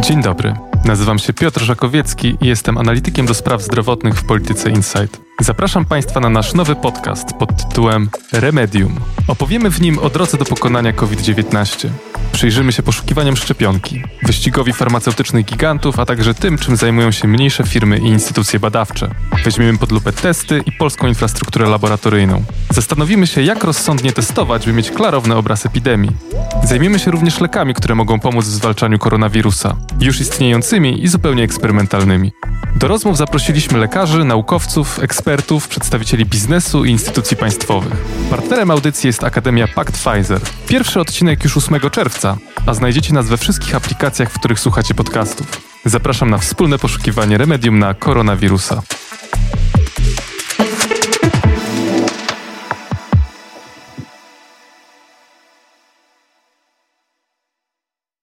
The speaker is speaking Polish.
Dzień dobry. Nazywam się Piotr Żakowiecki i jestem analitykiem do spraw zdrowotnych w Polityce Insight. Zapraszam Państwa na nasz nowy podcast pod tytułem Remedium. Opowiemy w nim o drodze do pokonania COVID-19. Przyjrzymy się poszukiwaniom szczepionki, wyścigowi farmaceutycznych gigantów, a także tym, czym zajmują się mniejsze firmy i instytucje badawcze. Weźmiemy pod lupę testy i polską infrastrukturę laboratoryjną. Zastanowimy się, jak rozsądnie testować, by mieć klarowny obraz epidemii. Zajmiemy się również lekami, które mogą pomóc w zwalczaniu koronawirusa, już istniejącymi i zupełnie eksperymentalnymi. Do rozmów zaprosiliśmy lekarzy, naukowców, ekspertów, przedstawicieli biznesu i instytucji państwowych. Partnerem audycji jest Akademia Pact Pfizer. Pierwszy odcinek już 8 czerwca, a znajdziecie nas we wszystkich aplikacjach, w których słuchacie podcastów. Zapraszam na wspólne poszukiwanie remedium na koronawirusa.